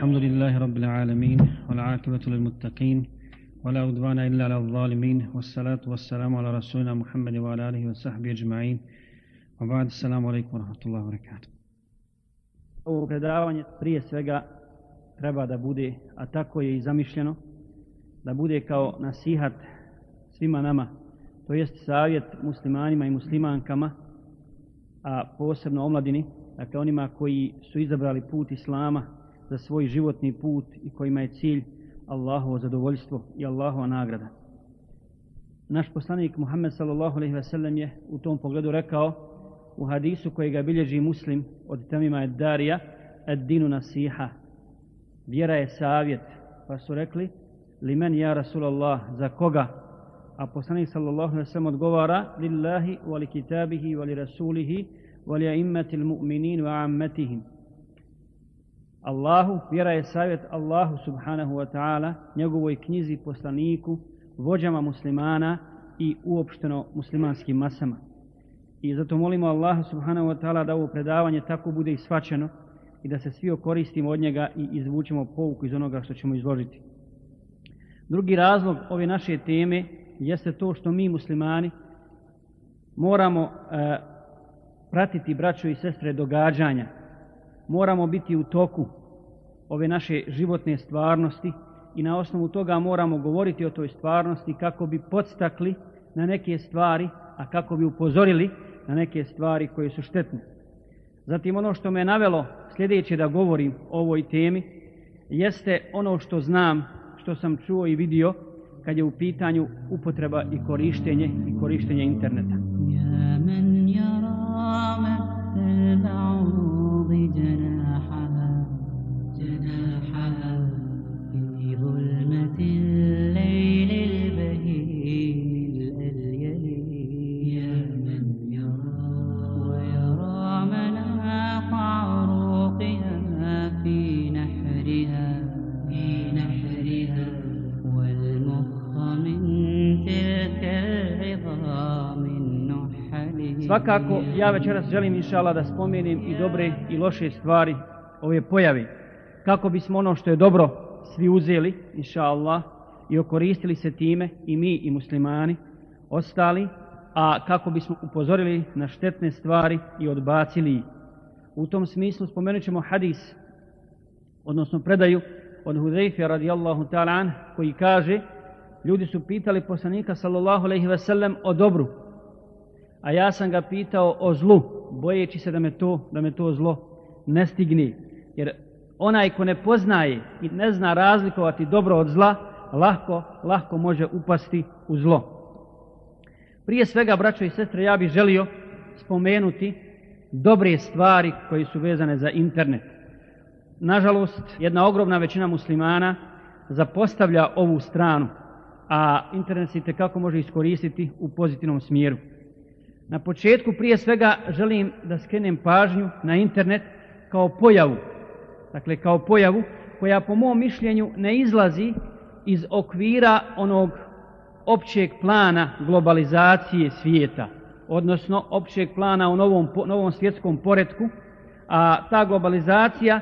الحمد لله رب العالمين والعاقبة للمتقين ولا عدوان إلا على الظالمين والصلاة والسلام على رسولنا محمد وعلى آله وصحبه أجمعين وبعد السلام عليكم ورحمة الله وبركاته Ovo predavanje prije svega treba da bude, a tako je i zamišljeno, da bude kao nasihat svima nama, to jest savjet muslimanima i muslimankama, a posebno omladini, dakle onima koji su izabrali put Islama za svoj životni put i kojima je cilj Allahovo zadovoljstvo i Allahova nagrada. Naš poslanik Muhammed sallallahu alejhi ve sellem je u tom pogledu rekao u hadisu koji ga bilježi muslim od Tamima Ed Darija Ed dinu nasiha. Vjera je savjet. Pa su rekli limen ja Rasulallah za koga? A poslanik sallallahu alejhi ve sellem odgovara lillahi wa li kitabihi wa li rasulihi wa li a'immati mu'minin wa ammatihim Allahu, vjera je savjet Allahu subhanahu wa ta'ala, njegovoj knjizi poslaniku, vođama muslimana i uopšteno muslimanskim masama. I zato molimo Allaha subhanahu wa ta'ala da ovo predavanje tako bude isvačeno i da se svi okoristimo od njega i izvučemo pouku iz onoga što ćemo izložiti. Drugi razlog ove naše teme jeste to što mi muslimani moramo e, pratiti braćo i sestre događanja moramo biti u toku ove naše životne stvarnosti i na osnovu toga moramo govoriti o toj stvarnosti kako bi podstakli na neke stvari, a kako bi upozorili na neke stvari koje su štetne. Zatim ono što me navelo sljedeće da govorim o ovoj temi jeste ono što znam, što sam čuo i vidio kad je u pitanju upotreba i korištenje i korištenje interneta. Svakako, ja večeras želim inšala da spomenem i dobre i loše stvari ove pojave. Kako bismo ono što je dobro svi uzeli, inša Allah, i okoristili se time i mi i muslimani ostali, a kako bismo upozorili na štetne stvari i odbacili U tom smislu spomenut ćemo hadis, odnosno predaju od Hudejfija radijallahu ta'ala an, koji kaže, ljudi su pitali poslanika sallallahu alaihi ve sellem o dobru, a ja sam ga pitao o zlu, bojeći se da me to, da me to zlo ne stigne. Jer onaj ko ne poznaje i ne zna razlikovati dobro od zla, lahko, lahko može upasti u zlo. Prije svega, braćo i sestre, ja bih želio spomenuti dobre stvari koje su vezane za internet. Nažalost, jedna ogromna većina muslimana zapostavlja ovu stranu, a internet se kako može iskoristiti u pozitivnom smjeru. Na početku prije svega želim da skrenem pažnju na internet kao pojavu. Dakle, kao pojavu koja po mom mišljenju ne izlazi iz okvira onog općeg plana globalizacije svijeta, odnosno općeg plana u novom, novom svjetskom poretku, a ta globalizacija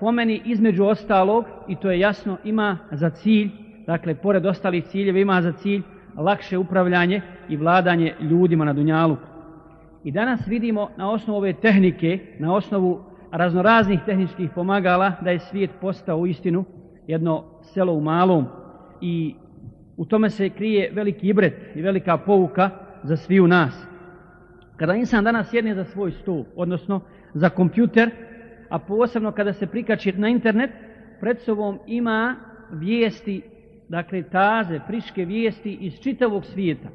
po meni između ostalog, i to je jasno, ima za cilj, dakle, pored ostalih ciljeva, ima za cilj lakše upravljanje i vladanje ljudima na Dunjalu. I danas vidimo na osnovu ove tehnike, na osnovu raznoraznih tehničkih pomagala, da je svijet postao u istinu jedno selo u malom i u tome se krije veliki ibret i velika pouka za sviju nas. Kada insan danas sjedne za svoj stol, odnosno za kompjuter, a posebno kada se prikači na internet, pred sobom ima vijesti dakle taze, friške vijesti iz čitavog svijeta.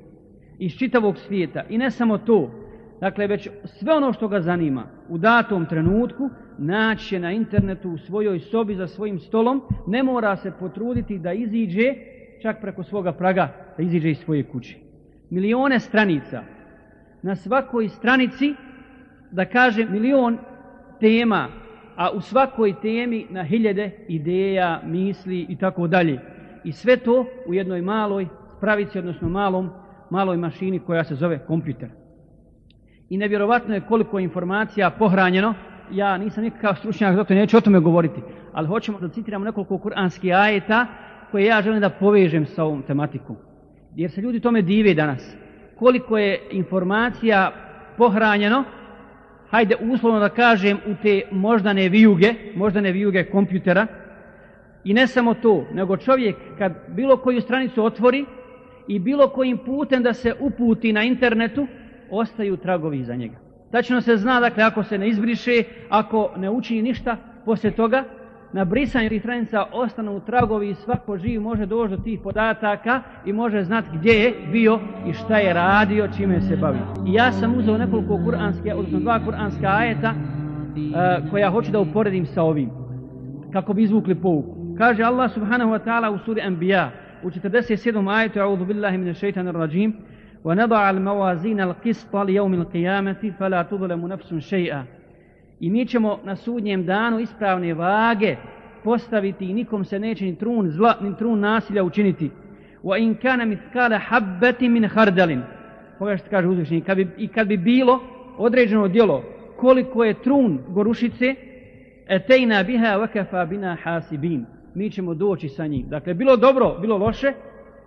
Iz čitavog svijeta. I ne samo to. Dakle, već sve ono što ga zanima u datom trenutku naće na internetu u svojoj sobi za svojim stolom. Ne mora se potruditi da iziđe čak preko svoga praga, da iziđe iz svoje kuće. Milione stranica. Na svakoj stranici, da kaže milion tema, a u svakoj temi na hiljade ideja, misli i tako dalje. I sve to u jednoj maloj spravici, odnosno malom, maloj mašini koja se zove kompjuter. I nevjerovatno je koliko informacija pohranjeno ja nisam nikakav stručnjak, zato neću o tome govoriti, ali hoćemo da citiramo nekoliko kuranskih ajeta koje ja želim da povežem sa ovom tematikom. Jer se ljudi tome dive danas. Koliko je informacija pohranjeno, hajde uslovno da kažem, u te moždane vijuge, moždane vijuge kompjutera, i ne samo to, nego čovjek kad bilo koju stranicu otvori i bilo kojim putem da se uputi na internetu, ostaju tragovi za njega. Tačno se zna, dakle, ako se ne izbriše, ako ne učini ništa, poslije toga, na brisanju tih stranica ostanu tragovi i svako živ može doći do tih podataka i može znati gdje je bio i šta je radio, čime se bavi. I ja sam uzeo nekoliko kuranske, odnosno dva kuranska ajeta uh, koja hoću da uporedim sa ovim, kako bi izvukli pouku. Kaže Allah subhanahu wa ta'ala u suri Anbiya u 47. ajetu, a'udhu billahi min shaitanir rajim, ونضع الموازين القسط ليوم القيامة فلا تظلم نفس شيئا I mi ćemo na sudnjem danu ispravne vage postaviti i nikom se neće ni trun zla, ni trun nasilja učiniti. Wa in kana mithqala habatin min khardalin. Pogledaj što kaže uzvišeni. Kad bi, I kad bi bilo određeno djelo koliko je trun gorušice, etejna biha wa kafa bina hasibin. Mi ćemo doći sa njim. Dakle, bilo dobro, bilo loše,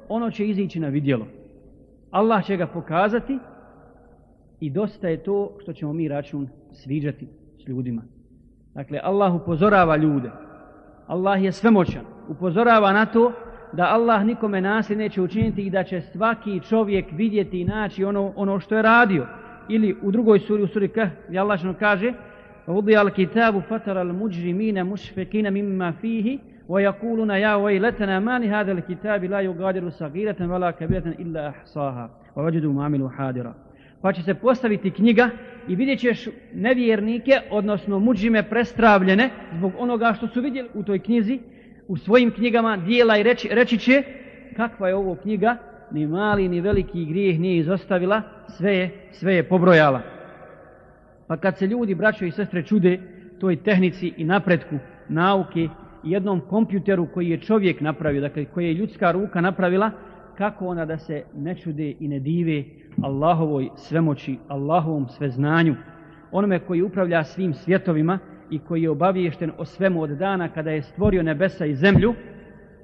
ono će izići na vidjelo. Allah će ga pokazati i dosta je to što ćemo mi račun sviđati s ljudima. Dakle, Allah upozorava ljude. Allah je svemoćan. Upozorava na to da Allah nikome nasilje neće učiniti i da će svaki čovjek vidjeti i naći ono, ono što je radio. Ili u drugoj suri, u suri Kah, gdje Allah kaže Udi al kitabu fatara al muđrimina mušfekina mimma fihi ويقولون يا ويلتنا ما لهذا الكتاب لا يغادر صغيرة ولا كبيرة إلا أحصاها ووجدوا ما عملوا حاضرا pa će se postaviti knjiga i vidjet ćeš nevjernike, odnosno muđime prestravljene zbog onoga što su vidjeli u toj knjizi, u svojim knjigama dijela i reći, reći će kakva je ovo knjiga, ni mali ni veliki grijeh nije izostavila, sve je, sve je pobrojala. Pa kad se ljudi, braćo i sestre, čude toj tehnici i napretku nauke jednom kompjuteru koji je čovjek napravio, dakle koji je ljudska ruka napravila, kako ona da se ne čude i ne dive Allahovoj svemoći, Allahovom sveznanju, onome koji upravlja svim svjetovima i koji je obaviješten o svemu od dana kada je stvorio nebesa i zemlju,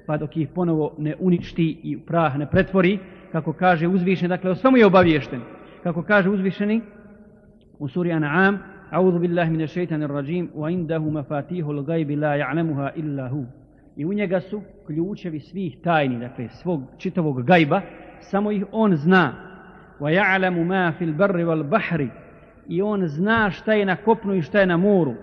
pa dok ih ponovo ne uništi i prah ne pretvori, kako kaže uzvišeni, dakle o svemu je obaviješten, kako kaže uzvišeni u suri An'am, أعوذ بالله من الشيطان الرجيم وعنده مفاتيح الغيب لا يعلمها إلا هو I u njega su ključevi svih tajni, dakle svog čitavog gajba, samo ih on zna. Wa ya'lamu ma fil barri wal bahri. I on zna šta je na kopnu i šta je na moru.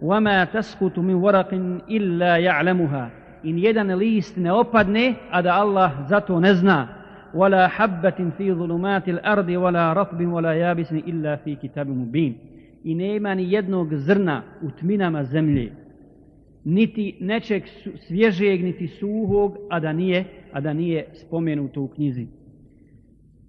Wa ma tasqutu min waraqin illa ya'lamuha. In jedan list ne opadne, a da Allah zato ne zna. Wala habbatin fi zulumatil ardi wala ratbin wala yabisin illa fi kitabim mubin i nema ni jednog zrna u tminama zemlje, niti nečeg svježeg, niti suhog, a da nije, a da nije spomenuto u knjizi.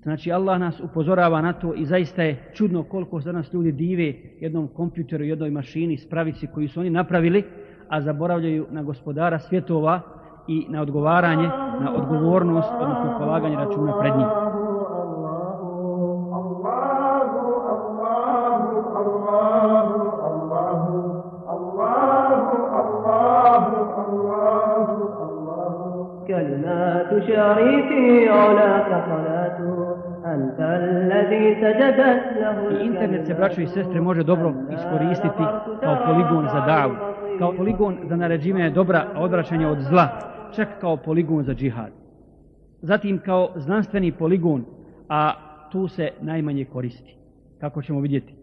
Znači, Allah nas upozorava na to i zaista je čudno koliko za nas ljudi dive jednom kompjuteru, jednoj mašini, spravici koju su oni napravili, a zaboravljaju na gospodara svjetova i na odgovaranje, na odgovornost, odnosno polaganje računa pred njim. شريفي علاك صلاة أنت الذي سجدت له I internet se, braćo i sestre, može dobro iskoristiti kao poligon za davu, kao poligon za naređivanje dobra, a odvraćanje od zla, čak kao poligon za džihad. Zatim kao znanstveni poligon, a tu se najmanje koristi, kako ćemo vidjeti.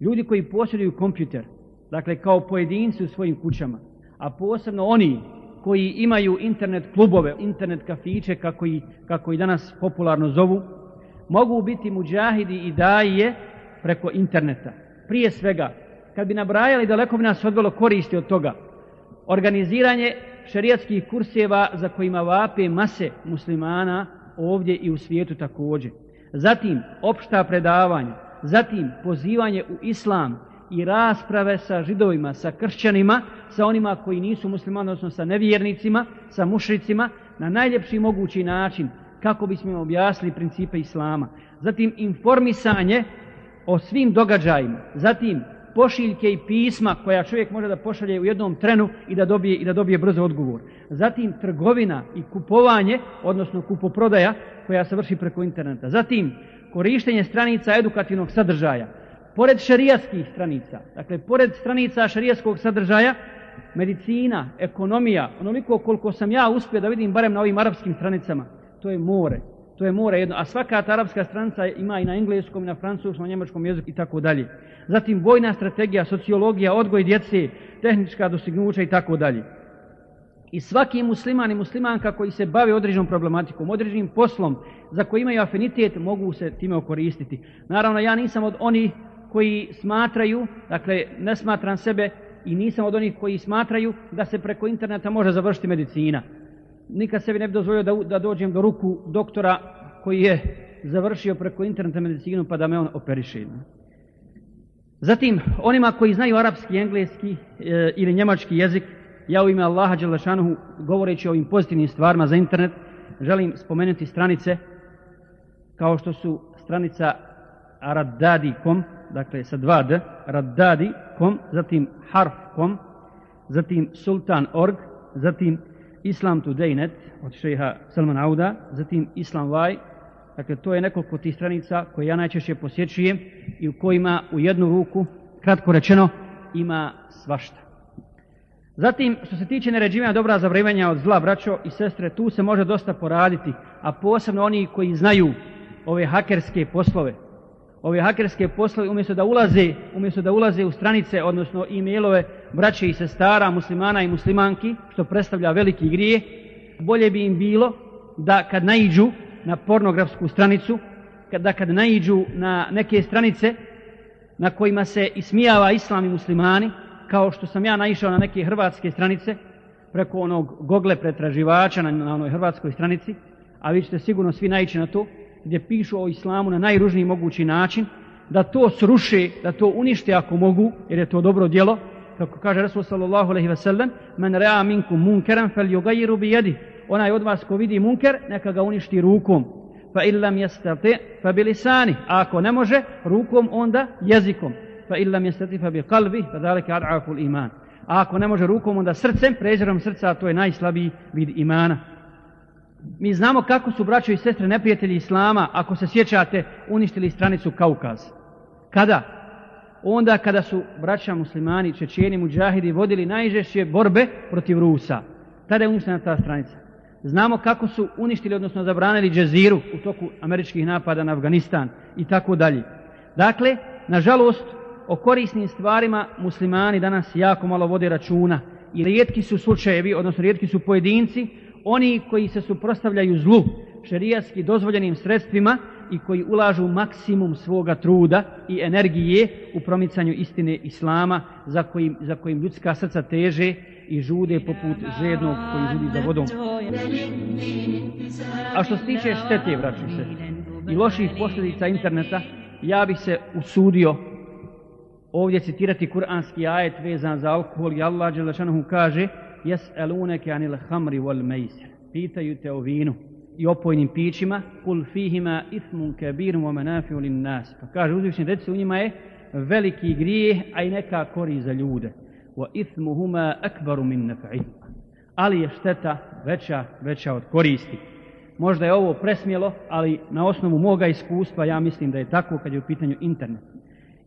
Ljudi koji posjeduju kompjuter, dakle kao pojedinci u svojim kućama, a posebno oni koji imaju internet klubove, internet kafiće, kako i, kako i danas popularno zovu, mogu biti muđahidi i daje preko interneta. Prije svega, kad bi nabrajali daleko bi nas odvelo koristi od toga, organiziranje šerijatskih kurseva za kojima vape mase muslimana ovdje i u svijetu također. Zatim, opšta predavanja, zatim pozivanje u islam, i rasprave sa židovima, sa kršćanima, sa onima koji nisu muslimani, odnosno sa nevjernicima, sa mušricima, na najljepši mogući način, kako bismo im objasnili principe Islama. Zatim informisanje o svim događajima. Zatim pošiljke i pisma koja čovjek može da pošalje u jednom trenu i da dobije, i da dobije brzo odgovor. Zatim trgovina i kupovanje, odnosno kupoprodaja koja se vrši preko interneta. Zatim korištenje stranica edukativnog sadržaja. Pored šerijatskih stranica, dakle, pored stranica šerijatskog sadržaja, medicina, ekonomija, onoliko koliko sam ja uspio da vidim barem na ovim arapskim stranicama, to je more. To je more jedno. A svaka ta arapska stranica ima i na engleskom, i na francuskom, i na njemačkom jeziku i tako dalje. Zatim vojna strategija, sociologija, odgoj djece, tehnička dostignuća i tako dalje. I svaki musliman i muslimanka koji se bave određenom problematikom, određenim poslom za koji imaju afinitet, mogu se time okoristiti. Naravno, ja nisam od onih koji smatraju, dakle, ne smatram sebe i nisam od onih koji smatraju da se preko interneta može završiti medicina. Nikad sebi ne bi dozvolio da, da dođem do ruku doktora koji je završio preko interneta medicinu pa da me on operiše. Zatim, onima koji znaju arapski, engleski e, ili njemački jezik, ja u ime Allaha Đelešanuhu, govoreći o ovim pozitivnim stvarima za internet, želim spomenuti stranice kao što su stranica aradadi.com, dakle sa dva d, raddadi.com, zatim harf kom, zatim sultan.org, zatim Islam Today.net od šeha Salman Auda, zatim Islam Y, dakle to je nekoliko tih stranica koje ja najčešće posjećujem i u kojima u jednu ruku, kratko rečeno, ima svašta. Zatim, što se tiče neređivanja dobra zavrivanja od zla, braćo i sestre, tu se može dosta poraditi, a posebno oni koji znaju ove hakerske poslove, ove hakerske poslove umjesto da ulaze, umjesto da ulaze u stranice, odnosno e-mailove braće i sestara, muslimana i muslimanki, što predstavlja veliki grije, bolje bi im bilo da kad naiđu na pornografsku stranicu, da kad naiđu na neke stranice na kojima se ismijava islam i muslimani, kao što sam ja naišao na neke hrvatske stranice, preko onog gogle pretraživača na, na onoj hrvatskoj stranici, a vi ćete sigurno svi naići na to, gdje pišu o islamu na najružniji mogući način, da to sruše, da to unište ako mogu, jer je to dobro djelo, kako kaže Rasul sallallahu alaihi ve sellem, men rea minkum munkeran fel yugayiru bi jedi. Onaj od vas ko vidi munker, neka ga uništi rukom. Fa illam yastati fa bi lisani. A ako ne može, rukom onda jezikom. Fa illam yastati fa bi kalbi, fa zalika ad'afu al-iman. A ako ne može rukom, onda srcem, prezirom srca, to je najslabiji vid imana. Mi znamo kako su braćo i sestre neprijatelji Islama, ako se sjećate, uništili stranicu Kaukaz. Kada? Onda kada su braća muslimani, čečeni, muđahidi vodili najžešće borbe protiv Rusa. Tada je uništena ta stranica. Znamo kako su uništili, odnosno zabranili džeziru u toku američkih napada na Afganistan i tako dalje. Dakle, nažalost, o korisnim stvarima muslimani danas jako malo vode računa i rijetki su slučajevi, odnosno rijetki su pojedinci oni koji se suprostavljaju zlu šerijatski dozvoljenim sredstvima i koji ulažu maksimum svoga truda i energije u promicanju istine Islama za kojim, za kojim ljudska srca teže i žude poput žednog koji žudi za vodom. A što se tiče štete, vraću se, i loših posljedica interneta, ja bih se usudio ovdje citirati kuranski ajet vezan za alkohol i Allah Đelešanuhu kaže jes'alunake anil hamri wal mejsir. Pitaju te o vinu i opojnim pićima, kul fihima ithmun kabir wa manafi'u lin nas. Pa kaže uzvišni reci u njima je veliki grijeh, a i neka kori za ljude. Wa ithmuhuma akbaru min naf'ihima. Ali je šteta veća, veća od koristi. Možda je ovo presmjelo, ali na osnovu moga iskustva ja mislim da je tako kad je u pitanju internet.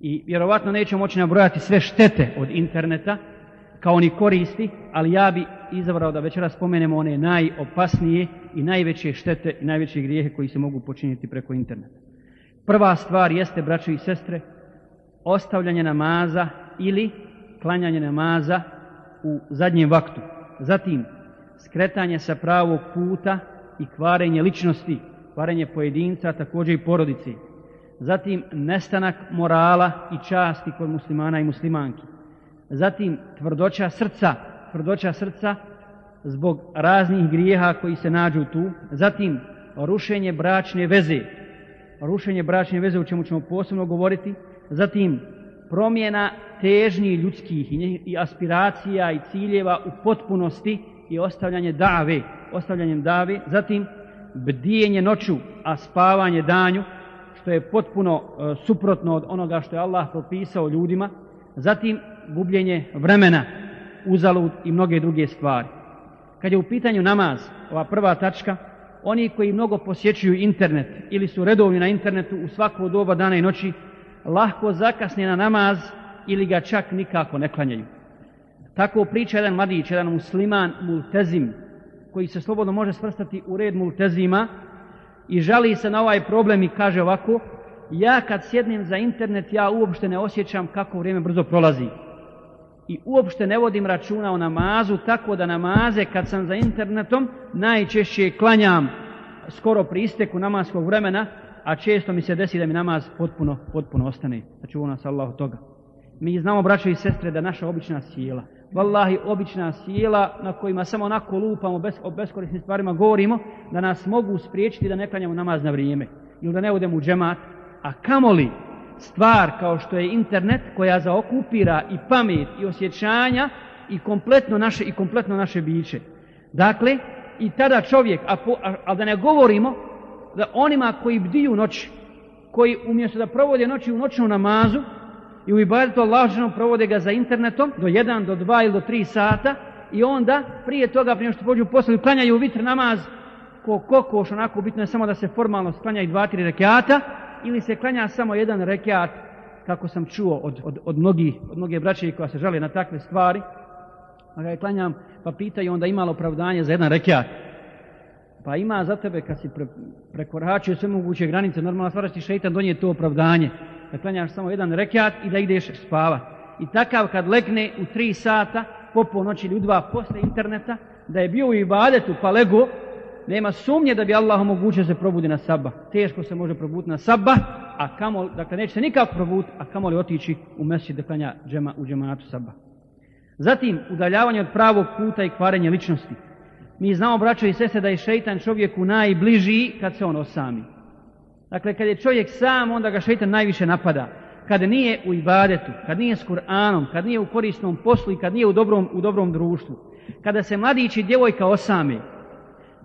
I vjerovatno nećemo moći nabrojati sve štete od interneta, kao ni koristi, ali ja bi izabrao da večera spomenemo one najopasnije i najveće štete i najveće grijehe koji se mogu počiniti preko interneta. Prva stvar jeste, braćo i sestre, ostavljanje namaza ili klanjanje namaza u zadnjem vaktu. Zatim, skretanje sa pravog puta i kvarenje ličnosti, kvarenje pojedinca, također i porodici. Zatim, nestanak morala i časti kod muslimana i muslimanki zatim tvrdoća srca, tvrdoća srca zbog raznih grijeha koji se nađu tu, zatim rušenje bračne veze, rušenje bračne veze o čemu ćemo posebno govoriti, zatim promjena težnji ljudskih i aspiracija i ciljeva u potpunosti i ostavljanje dave, ostavljanjem dave, zatim bdijenje noću, a spavanje danju, što je potpuno e, suprotno od onoga što je Allah propisao ljudima, Zatim gubljenje vremena, uzalud i mnoge druge stvari. Kad je u pitanju namaz, ova prva tačka, oni koji mnogo posjećuju internet ili su redovni na internetu u svako doba dana i noći, lahko zakasne na namaz ili ga čak nikako ne klanjaju. Tako priča jedan mladić, jedan musliman, multezim, koji se slobodno može svrstati u red multezima i žali se na ovaj problem i kaže ovako, ja kad sjednem za internet, ja uopšte ne osjećam kako vrijeme brzo prolazi. I uopšte ne vodim računa o namazu, tako da namaze kad sam za internetom najčešće klanjam skoro pri isteku namaskog vremena, a često mi se desi da mi namaz potpuno, potpuno ostane. Znači u nas Allah od toga. Mi znamo, braćo i sestre, da naša obična sjela, vallahi obična sjela na kojima samo onako lupamo, bez, o beskorisnim stvarima govorimo, da nas mogu spriječiti da ne klanjamo namaz na vrijeme. Ili da ne odemo u džemat, a kamoli stvar kao što je internet koja zaokupira i pamet i osjećanja i kompletno naše i kompletno naše biće. Dakle, i tada čovjek, a, po, a, a da ne govorimo da onima koji bdiju noć, koji umjesto da provode noći u noćnu namazu i u ibadetu Allahovinom provode ga za internetom do 1, do 2 ili do 3 sata i onda prije toga prije što pođu posle klanjaju vitr namaz ko kokoš, onako bitno je samo da se formalno sklanjaju dva, tri rekiata ili se klanja samo jedan rekiat kako sam čuo od, od, od, mnogi, od mnoge braće koja se žale na takve stvari. Pa ga je klanjam pa pitaju onda imalo opravdanje za jedan rekiat. Pa ima za tebe kad si pre, prekoračio sve moguće granice normalna stvar ti šeitan donije to opravdanje. Da klanjaš samo jedan rekiat i da ideš spava i takav kad legne u tri sata po ponoći ili u dva posle interneta da je bio u ibadetu pa lego nema sumnje da bi Allah omogućio se probudi na sabah. Teško se može probuditi na sabah, a kamo, dakle neće se nikako probuditi, a kamo li otići u mesečit da klanja džema, u džematu sabah. Zatim, udaljavanje od pravog puta i kvarenje ličnosti. Mi znamo, braćo i sese, da je šeitan čovjeku najbliži kad se on osami. Dakle, kad je čovjek sam, onda ga šeitan najviše napada. Kad nije u ibadetu, kad nije s Kur'anom, kad nije u korisnom poslu i kad nije u dobrom, u dobrom društvu. Kada se mladić i djevojka osame,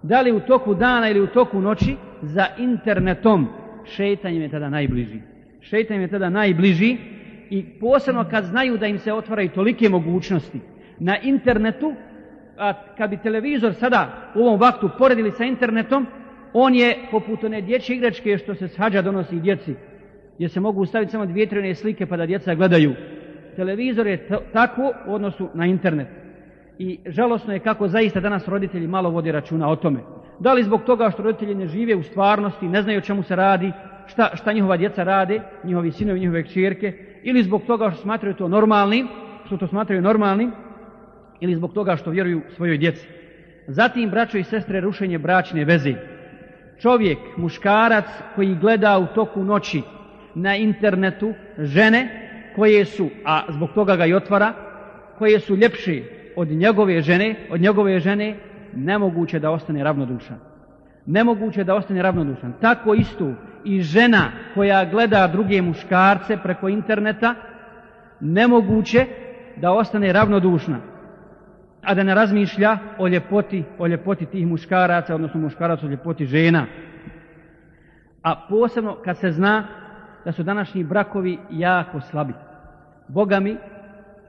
da li u toku dana ili u toku noći, za internetom šeitan im je tada najbliži. Šeitan im je tada najbliži i posebno kad znaju da im se otvaraju tolike mogućnosti na internetu, a kad bi televizor sada u ovom vaktu poredili sa internetom, on je poput one dječje igračke što se shađa donosi djeci, gdje se mogu staviti samo dvije trene slike pa da djeca gledaju. Televizor je tako u odnosu na internet i žalosno je kako zaista danas roditelji malo vode računa o tome. Da li zbog toga što roditelji ne žive u stvarnosti, ne znaju o čemu se radi, šta, šta njihova djeca rade, njihovi sinovi, njihove kćerke, ili zbog toga što smatraju to normalnim, što to smatraju normalnim, ili zbog toga što vjeruju svojoj djeci. Zatim, braćo i sestre, rušenje bračne veze. Čovjek, muškarac koji gleda u toku noći na internetu žene koje su, a zbog toga ga i otvara, koje su ljepše, od njegove žene, od njegove žene, nemoguće da ostane ravnodušan. Nemoguće da ostane ravnodušan. Tako isto i žena koja gleda druge muškarce preko interneta, nemoguće da ostane ravnodušna. A da ne razmišlja o ljepoti, o ljepoti tih muškaraca, odnosno muškaraca o ljepoti žena. A posebno kad se zna da su današnji brakovi jako slabi. Boga mi,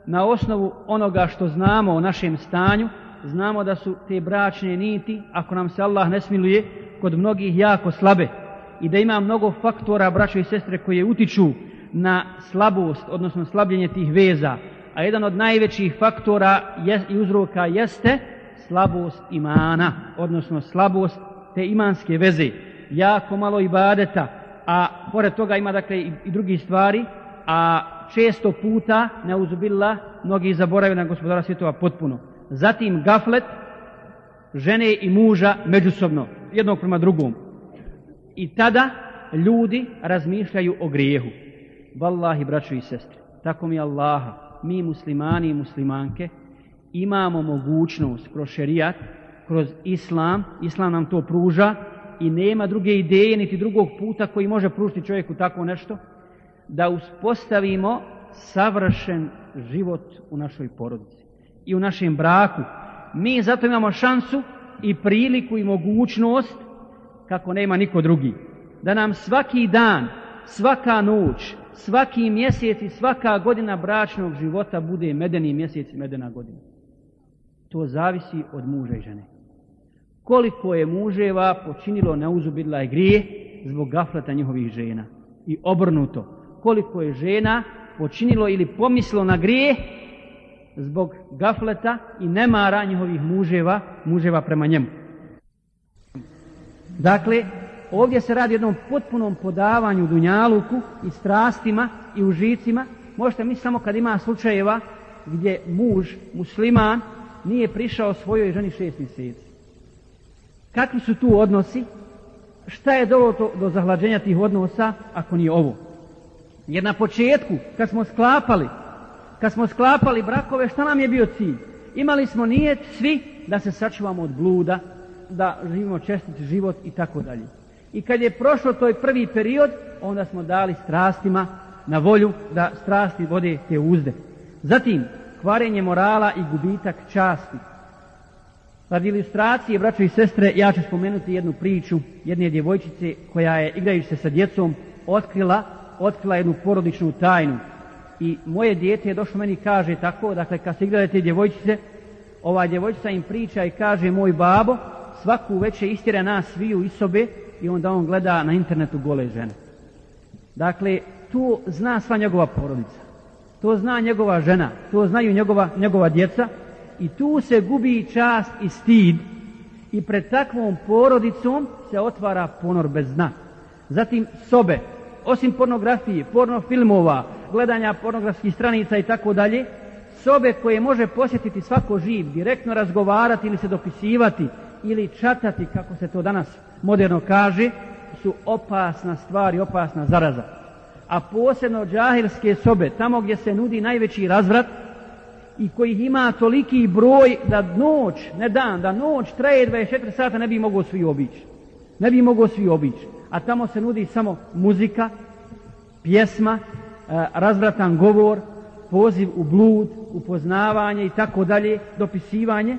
na osnovu onoga što znamo o našem stanju, znamo da su te bračne niti, ako nam se Allah ne smiluje, kod mnogih jako slabe i da ima mnogo faktora, braćo i sestre, koje utiču na slabost, odnosno slabljenje tih veza. A jedan od najvećih faktora i uzroka jeste slabost imana, odnosno slabost te imanske veze. Jako malo ibadeta, a pored toga ima dakle i drugi stvari, a često puta, neuzubila, mnogi zaborave na gospodara svjetova potpuno. Zatim gaflet, žene i muža međusobno, jednog prema drugom. I tada ljudi razmišljaju o grijehu. Wallahi, braćo i sestre, tako mi Allaha, mi muslimani i muslimanke, imamo mogućnost kroz šerijat, kroz islam, islam nam to pruža i nema druge ideje niti drugog puta koji može pružiti čovjeku tako nešto, da uspostavimo savršen život u našoj porodici i u našem braku. Mi zato imamo šansu i priliku i mogućnost kako nema niko drugi. Da nam svaki dan svaka noć, svaki mjesec i svaka godina bračnog života bude medeni mjesec i medena godina. To zavisi od muža i žene. Koliko je muževa počinilo neuzubidla i grije zbog gafleta njihovih žena. I obrnuto, koliko je žena počinilo ili pomislo na grije zbog gafleta i nemara njihovih muževa, muževa prema njemu. Dakle, ovdje se radi o jednom potpunom podavanju dunjaluku i strastima i užicima. Možete mi samo kad ima slučajeva gdje muž, musliman, nije prišao svojoj ženi šest mjeseci. Kakvi su tu odnosi? Šta je dolo do, do zahlađenja tih odnosa ako nije ovo? Jer na početku, kad smo sklapali, kad smo sklapali brakove, šta nam je bio cilj? Imali smo nijet svi da se sačuvamo od bluda, da živimo čestit život i tako dalje. I kad je prošlo toj prvi period, onda smo dali strastima na volju da strasti vode te uzde. Zatim, kvarenje morala i gubitak časti. Radi ilustracije, braćo i sestre, ja ću spomenuti jednu priču jedne djevojčice koja je, igrajući se sa djecom, otkrila, otkrila jednu porodičnu tajnu. I moje dijete je došlo meni kaže tako, dakle, kad se igrale te djevojčice, ova djevojčica im priča i kaže, moj babo, svaku večer istjera nas sviju iz sobe i onda on gleda na internetu gole žene. Dakle, tu zna sva njegova porodica. To zna njegova žena, to znaju njegova, njegova djeca i tu se gubi čast i stid i pred takvom porodicom se otvara ponor bez dna. Zatim sobe, osim pornografije, pornofilmova, gledanja pornografskih stranica i tako dalje, sobe koje može posjetiti svako živ, direktno razgovarati ili se dopisivati ili čatati, kako se to danas moderno kaže, su opasna stvar i opasna zaraza. A posebno džahilske sobe, tamo gdje se nudi najveći razvrat i kojih ima toliki broj da noć, ne dan, da noć traje 24 sata ne bi mogao svi obići. Ne bi mogao svi obići. A tamo se nudi samo muzika, pjesma, e, razvratan govor, poziv u blud, upoznavanje i tako dalje, dopisivanje.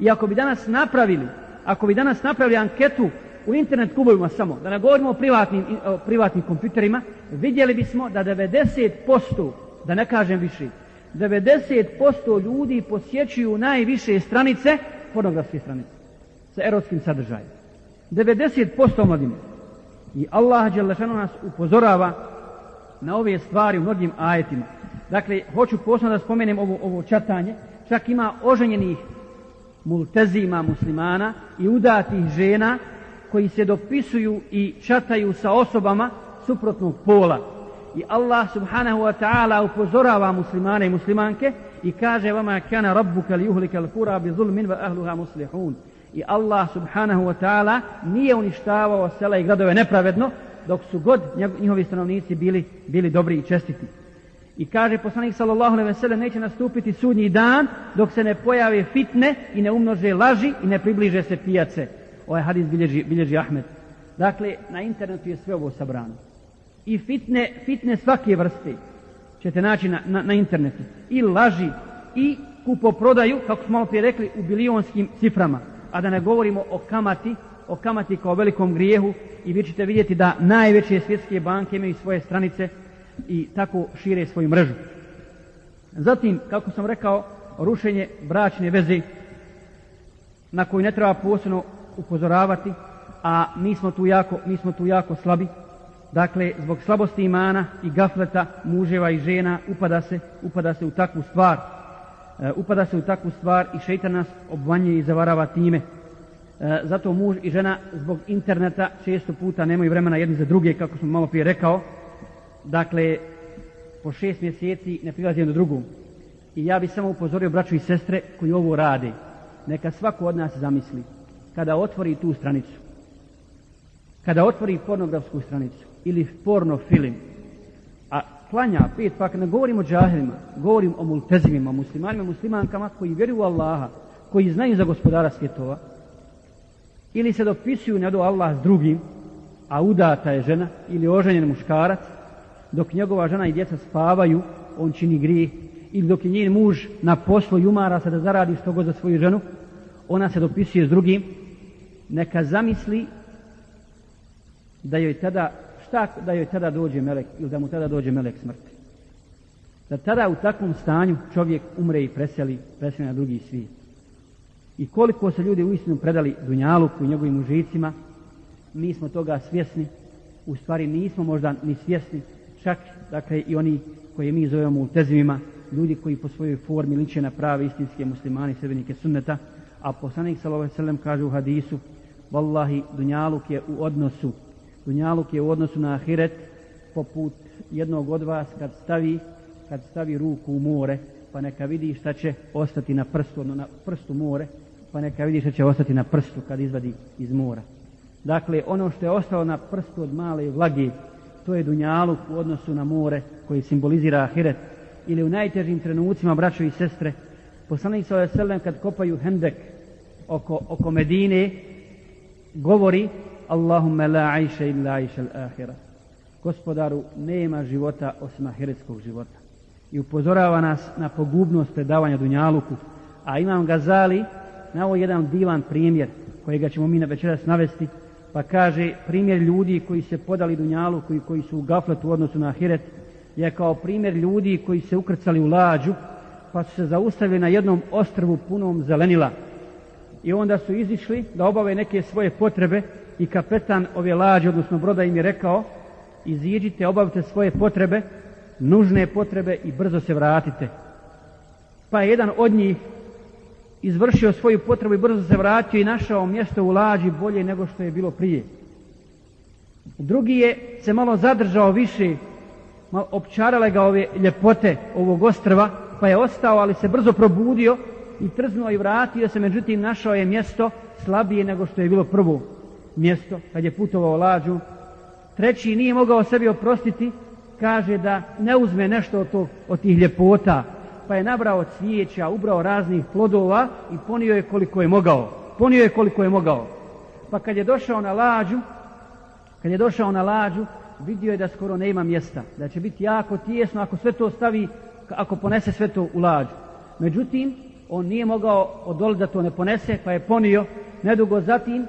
I ako bi danas napravili, ako bi danas napravili anketu u internet klubovima samo, da ne govorimo o privatnim, o privatnim kompjuterima, vidjeli bismo da 90%, da ne kažem više, 90% ljudi posjećuju najviše stranice, pornografske stranice, sa erotskim sadržajem. 90% mladima. I Allah Đelešanu nas upozorava na ove stvari u mnogim ajetima. Dakle, hoću posebno da spomenem ovo, ovo čatanje. Čak ima oženjenih multezima muslimana i udatih žena koji se dopisuju i čataju sa osobama suprotnog pola. I Allah subhanahu wa ta'ala upozorava muslimane i muslimanke i kaže vama kana rabbuka li uhlika al-kura bi zulmin wa ahluha muslihun. I Allah subhanahu wa ta'ala nije uništavao sela i gradove nepravedno dok su god njihovi stanovnici bili, bili dobri i čestiti. I kaže poslanik sallallahu alejhi ve sellem neće nastupiti sudnji dan dok se ne pojave fitne i ne umnože laži i ne približe se pijace. Ovaj hadis bilježi, bilježi Ahmed. Dakle, na internetu je sve ovo sabrano. I fitne, fitne svake vrste ćete naći na, na, na internetu. I laži, i kupoprodaju, kako smo malo prije rekli, u bilionskim ciframa. A da ne govorimo o kamati, o kamati kao velikom grijehu i vi ćete vidjeti da najveće svjetske banke imaju svoje stranice i tako šire svoju mrežu. Zatim, kako sam rekao, rušenje bračne veze na koju ne treba posebno upozoravati, a mi smo tu jako, mi smo tu jako slabi. Dakle, zbog slabosti imana i gafleta muževa i žena upada se, upada se u takvu stvar. E, upada se u takvu stvar i šeitan nas obvanje i zavarava time. E, zato muž i žena zbog interneta često puta nemaju vremena jedni za druge, kako smo malo prije rekao, dakle, po šest mjeseci ne prilazi jedno drugom. I ja bih samo upozorio braću i sestre koji ovo rade. Neka svako od nas zamisli kada otvori tu stranicu, kada otvori pornografsku stranicu ili porno film, klanja pet, pak, ne govorim o džahilima, govorim o multezimima, muslimanima, muslimankama koji vjeruju u Allaha, koji znaju za gospodara svjetova, ili se dopisuju ne do Allah s drugim, a udata je žena ili oženjen muškarac, dok njegova žena i djeca spavaju, on čini grije, ili dok je njen muž na poslu i umara se da zaradi što god za svoju ženu, ona se dopisuje s drugim, neka zamisli da joj tada šta da joj tada dođe melek ili da mu tada dođe melek smrti? Da tada u takvom stanju čovjek umre i preseli, preseli na drugi svijet. I koliko se ljudi uistinu predali Dunjaluku i njegovim užicima, mi smo toga svjesni, u stvari nismo možda ni svjesni, čak dakle i oni koje mi zovemo ultezimima, ljudi koji po svojoj formi liče na prave istinske muslimani, sredbenike sunneta, a poslanik sallallahu alejhi ve kaže u hadisu: "Wallahi dunjaluk je u odnosu dunjaluk je u odnosu na ahiret poput jednog od vas kad stavi kad stavi ruku u more, pa neka vidi šta će ostati na prstu, na prstu more, pa neka vidi šta će ostati na prstu kad izvadi iz mora. Dakle, ono što je ostalo na prstu od male vlage, to je dunjaluk u odnosu na more koji simbolizira ahiret. Ili u najtežim trenucima, braćo i sestre, poslanik sa selem kad kopaju hendek oko, oko Medine, govori Allahumma la aisha illa aisha al-ahira. Gospodaru, nema života osim ahiretskog života. I upozorava nas na pogubnost predavanja Dunjaluku. A imam Gazali na ovo jedan divan primjer kojega ćemo mi na večeras navesti pa kaže primjer ljudi koji se podali Dunjaluku koji, koji su u gafletu u odnosu na ahiret, je kao primjer ljudi koji se ukrcali u lađu, pa su se zaustavili na jednom ostrvu punom zelenila. I onda su izišli da obave neke svoje potrebe i kapetan ove lađe, odnosno broda im je rekao, iziđite, obavite svoje potrebe, nužne potrebe i brzo se vratite. Pa je jedan od njih izvršio svoju potrebu i brzo se vratio i našao mjesto u lađi bolje nego što je bilo prije. Drugi je se malo zadržao više, malo opčarale ga ove ljepote ovog ostrva, pa je ostao, ali se brzo probudio i trznuo i vratio se, međutim našao je mjesto slabije nego što je bilo prvo mjesto kad je putovao lađu. Treći nije mogao sebi oprostiti, kaže da ne uzme nešto od, to, od tih ljepota, pa je nabrao cvijeća, ubrao raznih plodova i ponio je koliko je mogao. Ponio je koliko je mogao. Pa kad je došao na lađu, kad je došao na lađu, vidio je da skoro nema mjesta, da će biti jako tijesno ako sve to stavi, ako ponese sve to u lađu. Međutim, on nije mogao odoliti da to ne ponese, pa je ponio. Nedugo zatim,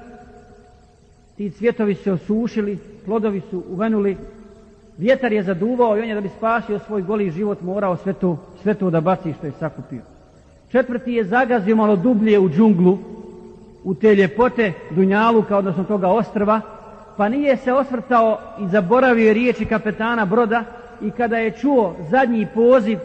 ti cvjetovi se osušili, plodovi su uvenuli, vjetar je zaduvao i on je da bi spasio svoj goli život morao sve to, sve to da baci što je sakupio. Četvrti je zagazio malo dublje u džunglu, u te ljepote Dunjaluka, odnosno toga ostrva, pa nije se osvrtao i zaboravio riječi kapetana broda i kada je čuo zadnji poziv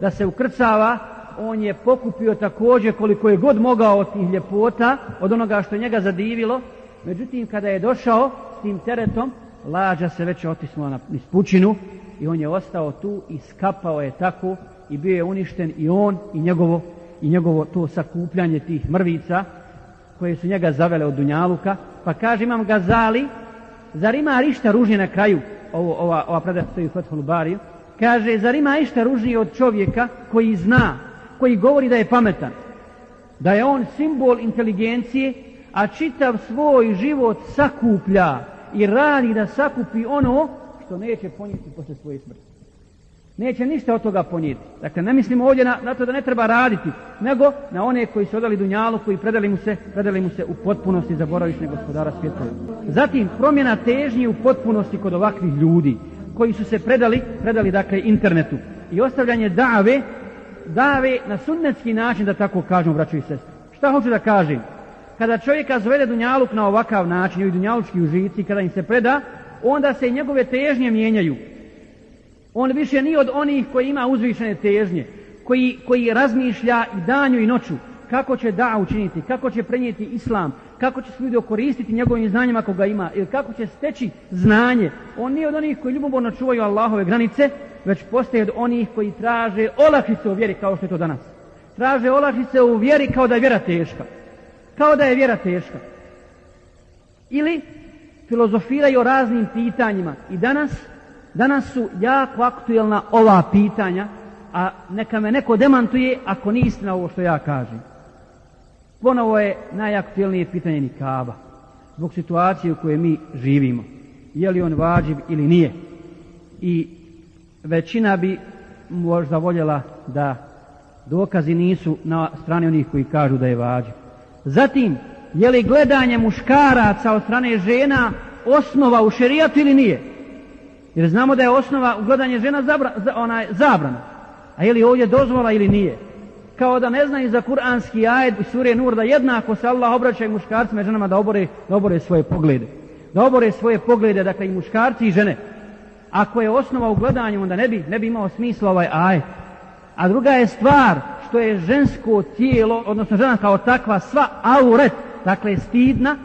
da se ukrcava, on je pokupio također koliko je god mogao od tih ljepota, od onoga što njega zadivilo, međutim kada je došao s tim teretom, lađa se već otisnula na ispučinu i on je ostao tu i skapao je tako i bio je uništen i on i njegovo, i njegovo to sakupljanje tih mrvica koje su njega zavele od Dunjaluka. Pa kaže imam Gazali, zar ima rišta ružnje na kraju, ovo, ova, ova predaja stoji u Fethul Bariju, kaže, zar ima išta ružnije od čovjeka koji zna, koji govori da je pametan, da je on simbol inteligencije, a čitav svoj život sakuplja i radi da sakupi ono što neće ponijeti posle svoje smrti. Neće ništa od toga ponijeti. Dakle, ne mislimo ovdje na, na to da ne treba raditi, nego na one koji su odali dunjalu, koji predali mu se, predali mu se u potpunosti zaboravišne gospodara svjetova. Zatim, promjena težnje u potpunosti kod ovakvih ljudi, koji su se predali, predali dakle internetu. I ostavljanje dave, dave na sunnetski način, da tako kažemo, braćo i sestre. Šta hoću da kažem? Kada čovjeka zvede dunjaluk na ovakav način, i dunjalučki užici, kada im se preda, onda se njegove težnje mijenjaju. On više nije od onih koji ima uzvišene težnje, koji, koji razmišlja i danju i noću, kako će da učiniti, kako će prenijeti islam, kako će se ljudi okoristiti njegovim znanjima koga ima, ili kako će steći znanje. On nije od onih koji ljubomorno čuvaju Allahove granice, već postaje od onih koji traže olakšice u vjeri kao što je to danas. Traže olakšice u vjeri kao da je vjera teška kao da je vjera teška. Ili filozofiraju o raznim pitanjima. I danas, danas su jako aktuelna ova pitanja, a neka me neko demantuje ako nije istina ovo što ja kažem. Ponovo je najaktuelnije pitanje nikaba. Zbog situacije u kojoj mi živimo. Je li on vađiv ili nije. I većina bi možda voljela da dokazi nisu na strani onih koji kažu da je vađiv. Zatim, je li gledanje muškaraca od strane žena osnova u šerijatu ili nije? Jer znamo da je osnova ugledanje žena zabra, za, onaj, zabrana. A je li ovdje dozvola ili nije? Kao da ne znaju za kuranski ajed i sure Nur da jednako se Allah obraća i muškarcima i ženama da obore, da obore svoje poglede. Da obore svoje poglede, dakle i muškarci i žene. Ako je osnova u gledanju, onda ne bi, ne bi imao smisla ovaj ajed. A druga je stvar što je žensko tijelo, odnosno žena kao takva, sva auret, dakle stidna,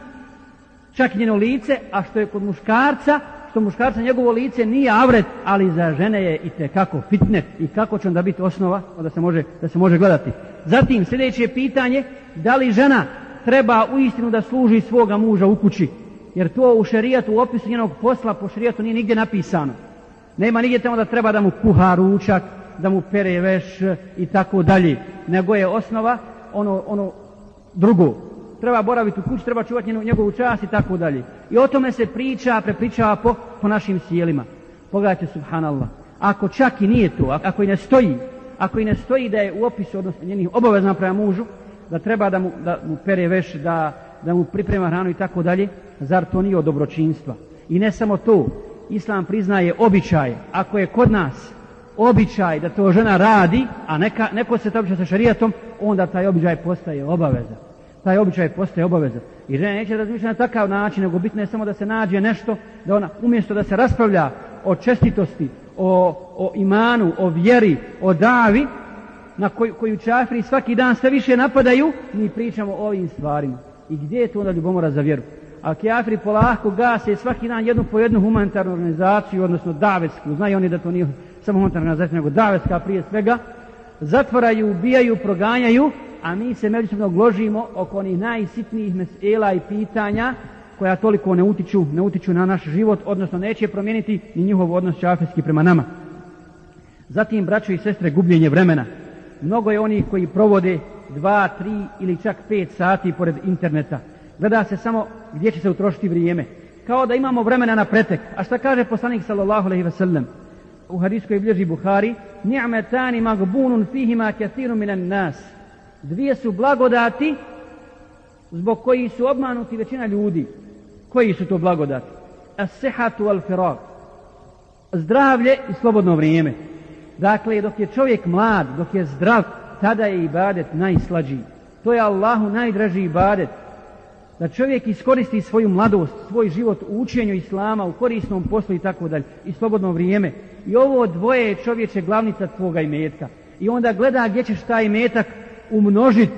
čak i njeno lice, a što je kod muškarca, što muškarca njegovo lice nije avret, ali za žene je i te kako fitne i kako će onda biti osnova da se može, da se može gledati. Zatim, sljedeće pitanje, da li žena treba u istinu da služi svoga muža u kući? Jer to u šerijatu, u opisu njenog posla po šerijatu nije nigdje napisano. Nema nigdje tamo da treba da mu kuha ručak, da mu pere veš i tako dalje. Nego je osnova ono, ono drugo treba boraviti u kući, treba čuvati njegovu čast i tako dalje. I o tome se priča, prepričava po, po našim sjelima. Pogledajte, subhanallah, ako čak i nije to, ako i ne stoji, ako i ne stoji da je u opisu, odnosno njenih obavezna prema mužu, da treba da mu, da mu pere veš, da, da mu priprema hranu i tako dalje, zar to nije od dobročinstva? I ne samo to, Islam priznaje običaj, ako je kod nas običaj da to žena radi, a neka, neko se to sa šarijatom, onda taj običaj postaje obaveza taj običaj postaje obaveza. I žena neće razmišljati na takav način, nego bitno je samo da se nađe nešto, da ona umjesto da se raspravlja o čestitosti, o, o imanu, o vjeri, o davi, na koju, koju čafri svaki dan sve više napadaju, mi pričamo o ovim stvarima. I gdje je tu onda ljubomora za vjeru? A kjafri polako gase svaki dan jednu po jednu humanitarnu organizaciju, odnosno davetsku, znaju oni da to nije samo humanitarna organizacija, nego davetska prije svega, zatvoraju, ubijaju, proganjaju, a mi se međusobno gložimo oko onih najsitnijih mesela i pitanja koja toliko ne utiču, ne utiču na naš život, odnosno neće promijeniti ni njihov odnos čafetski prema nama. Zatim, braćo i sestre, gubljenje vremena. Mnogo je onih koji provode dva, tri ili čak pet sati pored interneta. Gleda se samo gdje će se utrošiti vrijeme. Kao da imamo vremena na pretek. A šta kaže poslanik sallallahu alaihi ve sellem? U hadisu koji bilježi Buhari, ni'metani magbunun fihima kathiru minan nas dvije su blagodati zbog koji su obmanuti većina ljudi. Koji su to blagodati? As-sihatu al-firag. Zdravlje i slobodno vrijeme. Dakle, dok je čovjek mlad, dok je zdrav, tada je ibadet najslađiji. To je Allahu najdraži ibadet. Da čovjek iskoristi svoju mladost, svoj život u učenju Islama, u korisnom poslu i tako dalje. I slobodno vrijeme. I ovo dvoje je čovječe glavnica tvoga imetka. I onda gleda gdje ćeš taj imetak umnožiti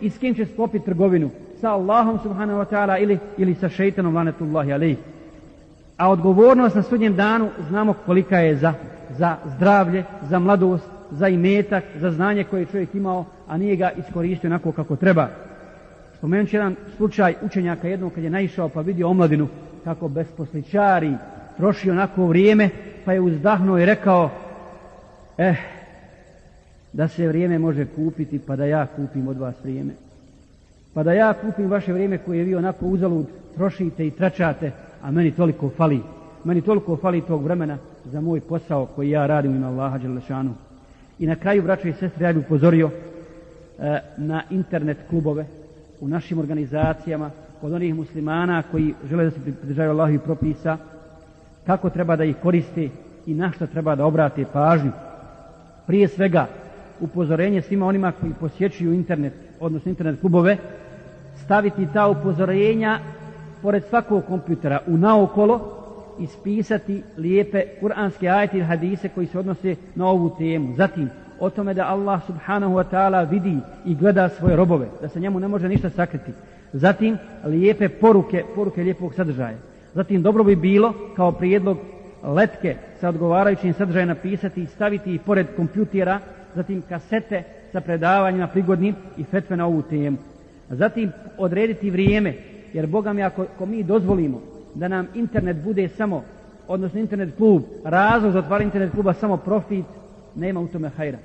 i s kim će sklopiti trgovinu sa Allahom subhanahu wa ta'ala ili, ili sa šeitanom lanetullahi alaih. A odgovornost na sudnjem danu znamo kolika je za, za zdravlje, za mladost, za imetak, za znanje koje je čovjek imao, a nije ga iskoristio onako kako treba. Spomenut ću jedan slučaj učenjaka jednog kad je naišao pa vidio omladinu kako besposličari troši onako vrijeme pa je uzdahnuo i rekao eh, da se vrijeme može kupiti pa da ja kupim od vas vrijeme. Pa da ja kupim vaše vrijeme koje vi onako uzalud trošite i tračate, a meni toliko fali. Meni toliko fali tog vremena za moj posao koji ja radim ima Allaha Đelešanu. I na kraju, braćo i sestre, ja bih upozorio e, na internet klubove u našim organizacijama od onih muslimana koji žele da se pridržaju Allahovi propisa, kako treba da ih koriste i na što treba da obrate pažnju. Prije svega, upozorenje svima onima koji posjećuju internet, odnosno internet klubove, staviti ta upozorenja pored svakog kompjutera u naokolo ispisati lijepe kuranske ajete i hadise koji se odnose na ovu temu. Zatim, o tome da Allah subhanahu wa ta'ala vidi i gleda svoje robove, da se njemu ne može ništa sakriti. Zatim, lijepe poruke, poruke lijepog sadržaja. Zatim, dobro bi bilo kao prijedlog letke sa odgovarajućim sadržajem napisati i staviti i pored kompjutera zatim kasete sa predavanjima prigodnim i fetve na ovu temu. Zatim odrediti vrijeme, jer Boga mi ako, ako mi dozvolimo da nam internet bude samo, odnosno internet klub, razlog za otvaranje internet kluba samo profit, nema u tome hajra.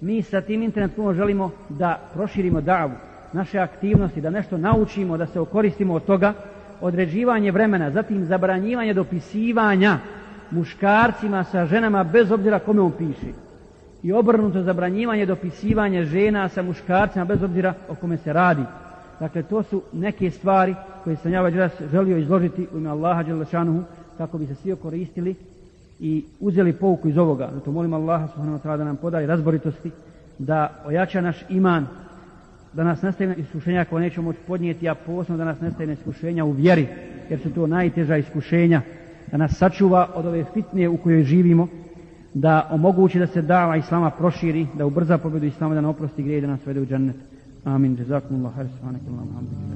Mi sa tim internetom želimo da proširimo davu, naše aktivnosti, da nešto naučimo, da se okoristimo od toga, određivanje vremena, zatim zabranjivanje dopisivanja muškarcima sa ženama bez obzira kome on piše i obrnuto zabranjivanje dopisivanja žena sa muškarcima bez obzira o kome se radi. Dakle, to su neke stvari koje sam ja već želio izložiti u ime Allaha Đelešanuhu kako bi se svi okoristili i uzeli pouku iz ovoga. Zato molim Allaha subhanahu wa ta'ala da nam podari razboritosti, da ojača naš iman, da nas nastaje iskušenja koje nećemo moći podnijeti, a posebno da nas nastaje iskušenja u vjeri, jer su to najteža iskušenja, da nas sačuva od ove fitne u kojoj živimo, da omogući da se dava Islama proširi, da ubrza pobjedu Islama, da nam oprosti grije i da nas vede u džennet. Amin. Jazakumullah. Hvala.